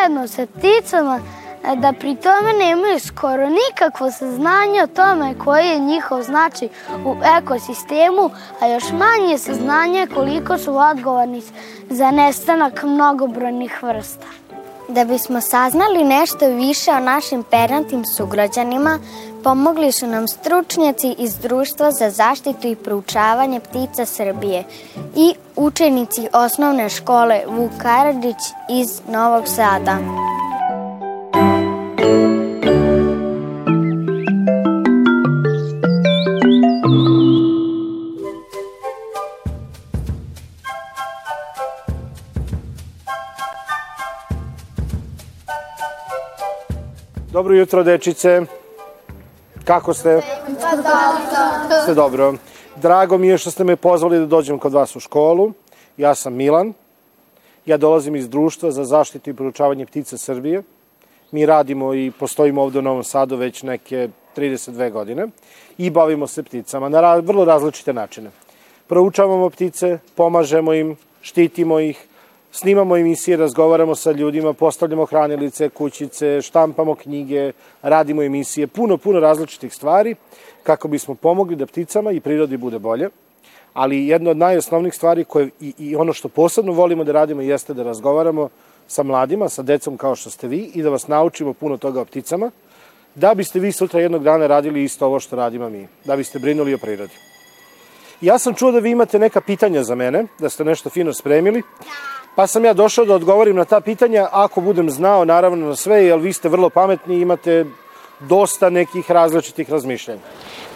zajedno sa pticama, da pri tome nemaju skoro nikakvo saznanje o tome koji je njihov značaj u ekosistemu, a još manje saznanje koliko su odgovorni za nestanak mnogobrojnih vrsta. Da bismo saznali nešto više o našim pernatnim sugrađanima, pomogli su nam stručnjaci iz Društva za zaštitu i proučavanje ptica Srbije i učenici osnovne škole Vuk Karadžić iz Novog Sada. Dobro jutro, dečice. Kako ste? Ste dobro. Drago mi je što ste me pozvali da dođem kod vas u školu. Ja sam Milan. Ja dolazim iz Društva za zaštitu i poručavanje ptica Srbije. Mi radimo i postojimo ovde u Novom Sadu već neke 32 godine i bavimo se pticama na vrlo različite načine. Proučavamo ptice, pomažemo im, štitimo ih, snimamo emisije, razgovaramo sa ljudima, postavljamo hranilice, kućice, štampamo knjige, radimo emisije, puno, puno različitih stvari kako bismo pomogli da pticama i prirodi bude bolje. Ali jedna od najosnovnih stvari koje i, i ono što posebno volimo da radimo jeste da razgovaramo sa mladima, sa decom kao što ste vi i da vas naučimo puno toga o pticama, da biste vi sutra jednog dana radili isto ovo što radimo mi, da biste brinuli o prirodi. Ja sam čuo da vi imate neka pitanja za mene, da ste nešto fino spremili. Pa sam ja došao da odgovorim na ta pitanja, ako budem znao naravno na sve, jer vi ste vrlo pametni i imate dosta nekih različitih razmišljanja.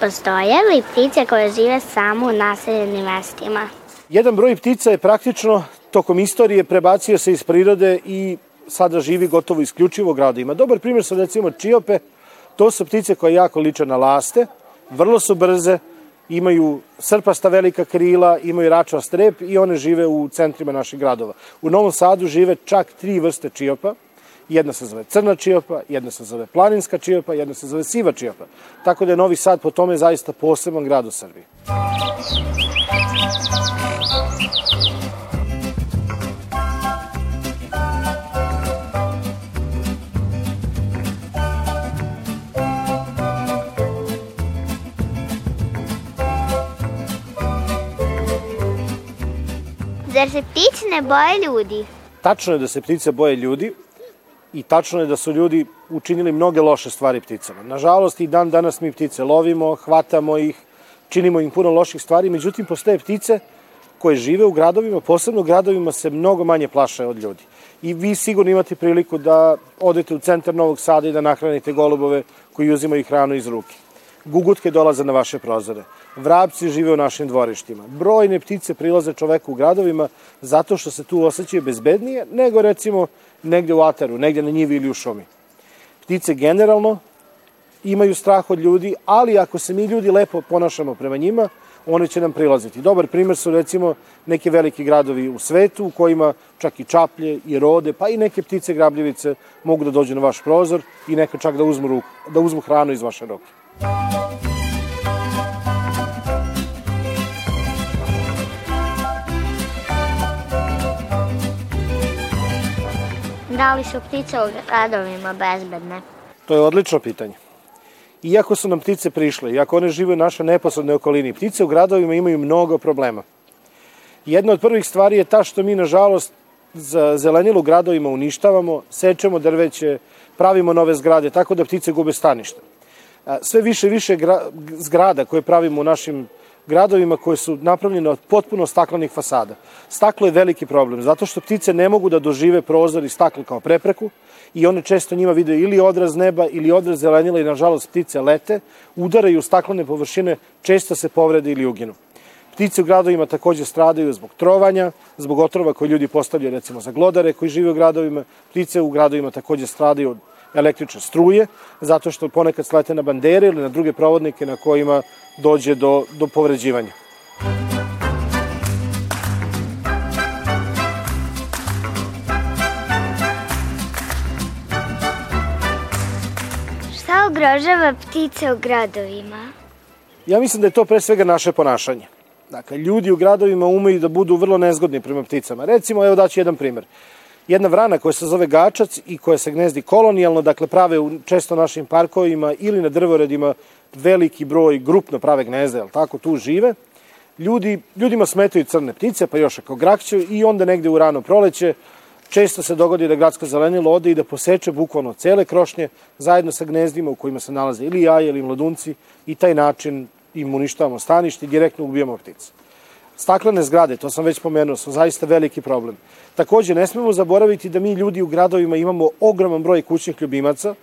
Postoje li ptice koje žive samo u naseljenim mestima? Jedan broj ptica je praktično tokom istorije prebacio se iz prirode i sada živi gotovo isključivo u gradovima. Dobar primjer su recimo čiope, to su ptice koje jako liče na laste, vrlo su brze, imaju srpasta velika krila, imaju račast rep i one žive u centrima naših gradova. U Novom Sadu žive čak tri vrste čiopa, jedna se zove crna čiopa, jedna se zove planinska čiopa, jedna se zove siva čiopa. Tako da je Novi Sad po tome zaista poseban grad u Srbiji. Zar se ptice ne boje ljudi? Tačno je da se ptice boje ljudi i tačno je da su ljudi učinili mnoge loše stvari pticama. Nažalost, i dan danas mi ptice lovimo, hvatamo ih, činimo im puno loših stvari, međutim, postoje ptice koje žive u gradovima, posebno u gradovima se mnogo manje plaše od ljudi. I vi sigurno imate priliku da odete u centar Novog Sada i da nahranite golubove koji uzimaju hranu iz ruke. Gugutke dolaze na vaše prozore. Vrapci žive u našim dvorištima. Brojne ptice prilaze čoveku u gradovima zato što se tu osjećaju bezbednije nego recimo negde u ataru, negde na njivi ili u šumi. Ptice generalno imaju strah od ljudi, ali ako se mi ljudi lepo ponašamo prema njima, one će nam prilaziti. Dobar primer su recimo neki veliki gradovi u svetu u kojima čak i čaplje i rode, pa i neke ptice grabljivice mogu da dođu na vaš prozor i neka čak da uzmu, ruku, da uzmu hranu iz vaše ruke. Da li su ptice u gradovima bezbedne? To je odlično pitanje. Iako su nam ptice prišle, iako one žive u našoj neposrednoj okolini, ptice u gradovima imaju mnogo problema. Jedna od prvih stvari je ta što mi, nažalost, za zelenilo gradovima uništavamo, sečemo drveće, pravimo nove zgrade, tako da ptice gube stanište. Sve više i više zgrada koje pravimo u našim gradovima koje su napravljene od potpuno staklenih fasada. Staklo je veliki problem, zato što ptice ne mogu da dožive prozor i staklo kao prepreku i one često njima vide ili odraz neba ili odraz zelenila i nažalost ptice lete, udaraju staklene površine, često se povrede ili uginu. Ptice u gradovima takođe stradaju zbog trovanja, zbog otrova koje ljudi postavljaju recimo za glodare koji žive u gradovima. Ptice u gradovima takođe stradaju od električne struje, zato što ponekad slete na bandere ili na druge provodnike na kojima dođe do, do povređivanja. Šta ugrožava ptice u gradovima? Ja mislim da je to pre svega naše ponašanje. Dakle, ljudi u gradovima umeju da budu vrlo nezgodni prema pticama. Recimo, evo daću jedan primer. Jedna vrana koja se zove gačac i koja se gnezdi kolonijalno, dakle prave u često našim parkovima ili na drvoredima veliki broj grupno prave gnezde, jel tako, tu žive. Ljudi, ljudima smetaju crne ptice, pa još ako grakću i onda negde u rano proleće često se dogodi da gradsko zelenilo ode i da poseče bukvalno cele krošnje zajedno sa gnezdima u kojima se nalaze ili jaje ili mladunci i taj način im uništavamo stanište i direktno ubijamo ptice. Staklene zgrade, to sam već pomenuo, su zaista veliki problem. Takođe, ne smemo zaboraviti da mi ljudi u gradovima imamo ogroman broj kućnih ljubimaca,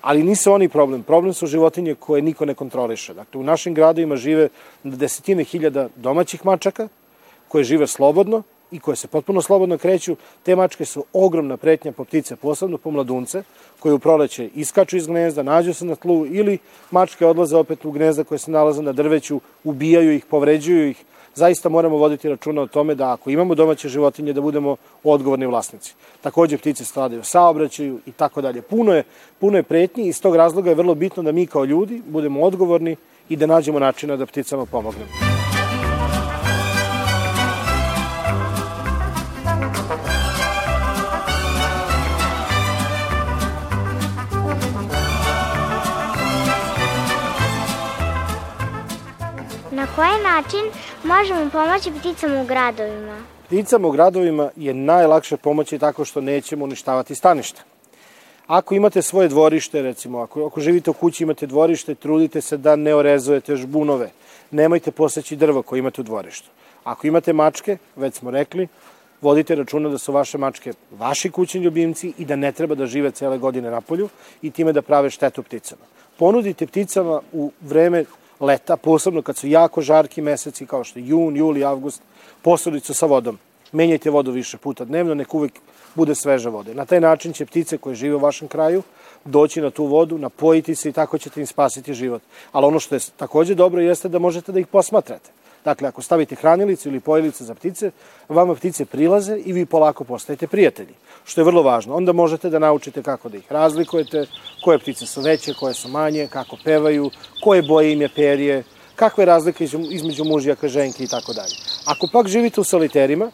ali nisu oni problem. Problem su životinje koje niko ne kontroliše. Dakle, u našim gradovima žive desetine hiljada domaćih mačaka, koje žive slobodno i koje se potpuno slobodno kreću. Te mačke su ogromna pretnja po ptice, posebno po mladunce, koje u proleće iskaču iz gnezda, nađu se na tlu ili mačke odlaze opet u gnezda koje se nalaze na drveću, ubijaju ih, povređuju ih, zaista moramo voditi računa o tome da ako imamo domaće životinje da budemo odgovorni vlasnici. Takođe ptice stradaju saobraćaju i tako dalje. Puno je, puno je pretnji i iz tog razloga je vrlo bitno da mi kao ljudi budemo odgovorni i da nađemo načina da pticama pomognemo. Na koji način možemo pomoći pticama u gradovima? Pticama u gradovima je najlakše pomoći tako što nećemo uništavati staništa. Ako imate svoje dvorište, recimo, ako, ako živite u kući imate dvorište, trudite se da ne orezujete žbunove. Nemojte poseći drvo koje imate u dvorištu. Ako imate mačke, već smo rekli, vodite računa da su vaše mačke vaši kućni ljubimci i da ne treba da žive cele godine na polju i time da prave štetu pticama. Ponudite pticama u vreme leta, posebno kad su jako žarki meseci kao što je jun, juli, avgust, posodicu sa vodom. Menjajte vodu više puta dnevno, nek uvek bude sveža vode. Na taj način će ptice koje žive u vašem kraju doći na tu vodu, napojiti se i tako ćete im spasiti život. Ali ono što je takođe dobro jeste da možete da ih posmatrate. Dakle, ako stavite hranilicu ili pojilicu za ptice, vama ptice prilaze i vi polako postajete prijatelji, što je vrlo važno. Onda možete da naučite kako da ih razlikujete, koje ptice su veće, koje su manje, kako pevaju, koje boje im je perje, kakve razlike između mužjaka, ženke i tako dalje. Ako pak živite u soliterima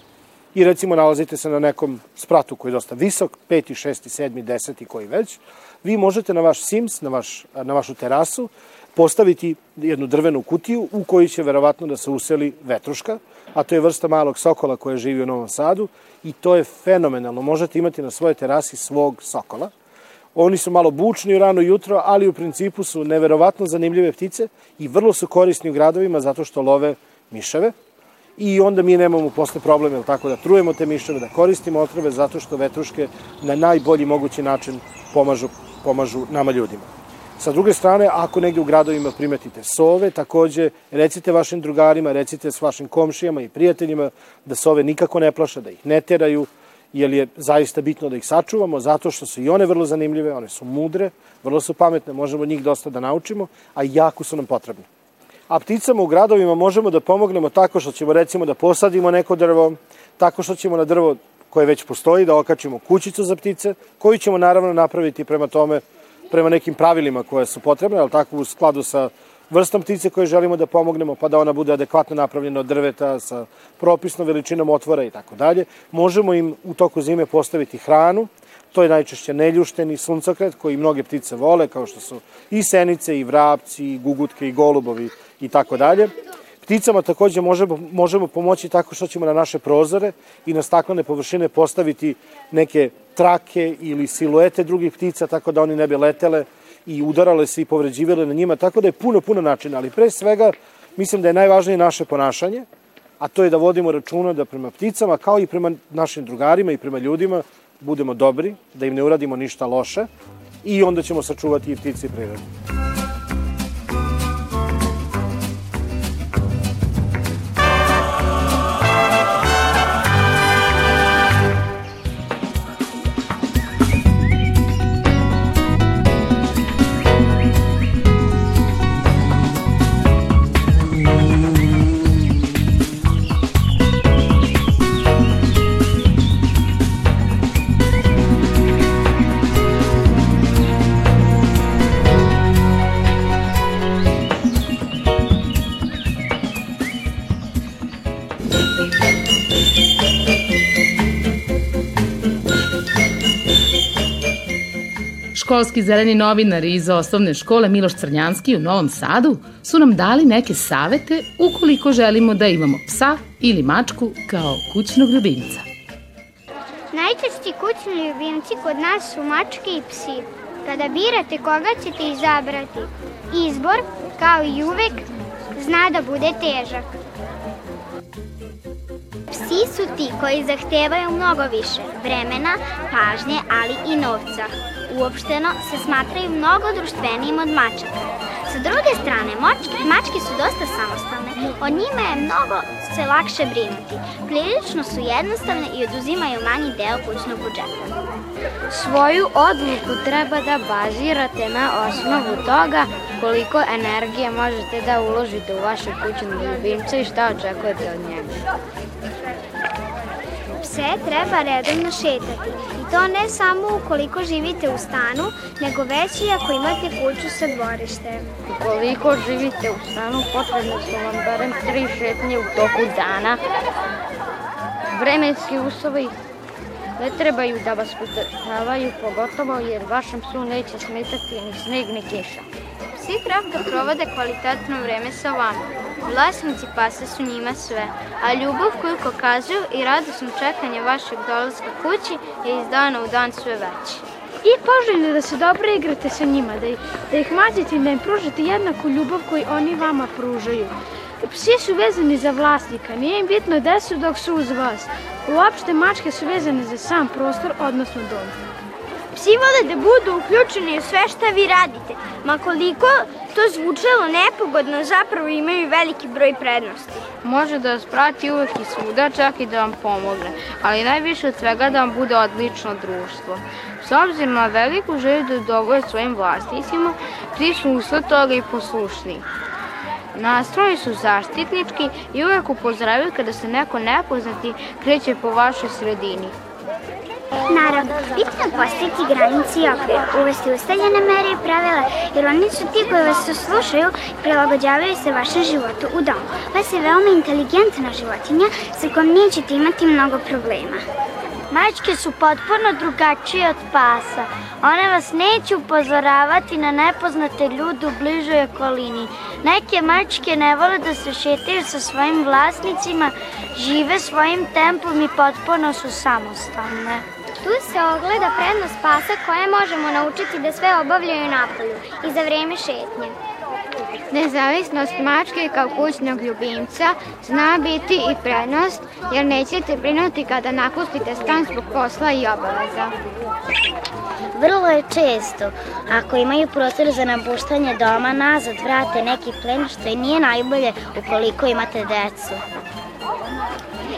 i recimo nalazite se na nekom spratu koji je dosta visok, peti, šesti, sedmi, deseti, koji već, vi možete na vaš Sims, na, vaš, na vašu terasu, postaviti jednu drvenu kutiju u kojoj će verovatno da se useli vetruška, a to je vrsta malog sokola koja živi u Novom Sadu i to je fenomenalno. Možete imati na svojoj terasi svog sokola. Oni su malo bučni u rano jutro, ali u principu su neverovatno zanimljive ptice i vrlo su korisni u gradovima zato što love miševe. I onda mi nemamo posle probleme, tako da trujemo te miševe, da koristimo otrove zato što vetruške na najbolji mogući način pomažu, pomažu nama ljudima. Sa druge strane, ako negde u gradovima primetite sove, takođe recite vašim drugarima, recite s vašim komšijama i prijateljima da sove nikako ne plaše, da ih ne teraju, jer je zaista bitno da ih sačuvamo, zato što su i one vrlo zanimljive, one su mudre, vrlo su pametne, možemo njih dosta da naučimo, a jako su nam potrebne. A pticama u gradovima možemo da pomognemo tako što ćemo recimo da posadimo neko drvo, tako što ćemo na drvo koje već postoji da okačimo kućicu za ptice, koju ćemo naravno napraviti prema tome prema nekim pravilima koje su potrebne, ali tako u skladu sa vrstom ptice koje želimo da pomognemo, pa da ona bude adekvatno napravljena od drveta sa propisnom veličinom otvora i tako dalje. Možemo im u toku zime postaviti hranu, to je najčešće neljušteni suncokret koji mnoge ptice vole, kao što su i senice, i vrapci, i gugutke, i golubovi i tako dalje. Pticama takođe možemo, možemo pomoći tako što ćemo na naše prozore i na staklene površine postaviti neke trake ili siluete drugih ptica tako da oni ne bi letele i udarale se i povređivale na njima, tako da je puno, puno načina, ali pre svega mislim da je najvažnije naše ponašanje, a to je da vodimo računa da prema pticama, kao i prema našim drugarima i prema ljudima, budemo dobri, da im ne uradimo ništa loše i onda ćemo sačuvati i ptice i prirodu. Školski zeleni novinari iz osnovne škole Miloš Crnjanski u Novom Sadu su nam dali neke savete ukoliko želimo da imamo psa ili mačku kao kućnog ljubimca. Najčešći kućni ljubimci kod nas su mačke i psi. Kada birate koga ćete izabrati, izbor, kao i uvek, zna da bude težak. Psi su ti koji zahtevaju mnogo više vremena, pažnje, ali i novca. Uopšteno se smatraju mnogo društvenijim od mačaka. Sa druge strane, močke, mačke su dosta samostalne, o njima je mnogo se lakše brinuti. Prilično su jednostavne i oduzimaju manji deo kućnog budžeta. Svoju odluku treba da bazirate na osnovu toga koliko energije možete da uložite u vaše kućnog ljubimca i šta očekujete od njega pse treba redovno šetati to ne samo ukoliko živite u stanu, nego već i ako imate kuću sa dvorištem. Ukoliko živite u stanu, potrebno su vam barem tri šetnje u toku dana. Vremenski uslovi ne trebaju da vas utrpavaju, pogotovo jer vašem psu neće smetati ni sneg ni kiša. Psi treba da provode kvalitetno vreme sa vama. Vlasnici pasa su njima sve, a ljubav koju pokazuju i radosno čekanje vašeg dolaska kući je iz dana u dan sve veće. I poželjno da se dobro igrate sa njima, da ih, da ih mazite i da im pružate jednaku ljubav koju oni vama pružaju. Psi su vezani za vlasnika, nije im bitno gde su dok su uz vas. Uopšte mačke su vezane za sam prostor, odnosno dom. Psi vole da budu uključeni u sve šta vi radite, ma koliko to zvučalo nepogodno, zapravo imaju veliki broj prednosti. Može da vas prati uvek i svuda, čak i da vam pomogne, ali najviše od svega da vam bude odlično društvo. S obzirom na veliku želju da dovoje svojim vlasnicima, psi su usled toga i poslušni. Nastroji su zaštitnički i uvek upozoravaju kada se neko nepoznati kreće po vašoj sredini. Naravno, bitno postaviti granici i okvir, uvesti ustaljene mere i pravila, jer oni su ti koji vas slušaju i prilagođavaju se vašem životu u domu. Vas je veoma inteligentna životinja sa kojom nećete imati mnogo problema. Mačke su potpuno drugačije od pasa. One vas neće upozoravati na nepoznate ljude u bližoj okolini. Neke mačke ne vole da se šetaju sa svojim vlasnicima, žive svojim tempom i potpuno su samostalne. Tu se ogleda prednost pasa koje možemo naučiti da sve obavljaju napolju i za vreme šetnje. Nezavisnost mačke kao kućnog ljubimca zna biti i prednost jer nećete brinuti kada napustite stan zbog posla i obaveza. Vrlo je često, ako imaju prostor za napuštanje doma, nazad vrate neki plen, što i nije najbolje ukoliko imate decu.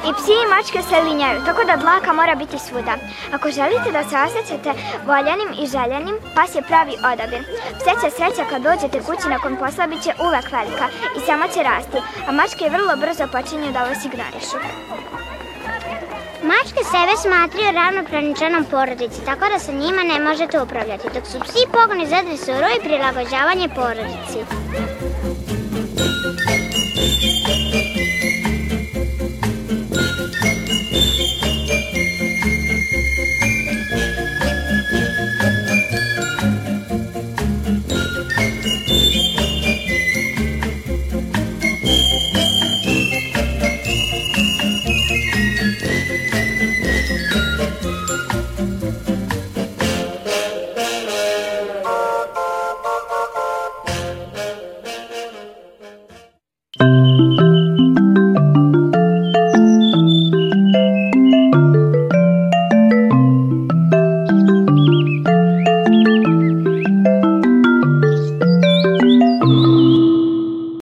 I psi i mačke se linjaju, tako da dlaka mora biti svuda. Ako želite da se osjećate voljanim i željenim, pas je pravi odabir. Pseća sreća kad dođete kući nakon posla bit će uvek velika i samo će rasti, a mačke vrlo brzo počinju da vas ignorišu. Mačke sebe smatraju ravnopravnim članom tako da sa njima ne možete upravljati, dok su psi pogoni za dresuru i prilagođavanje porodici.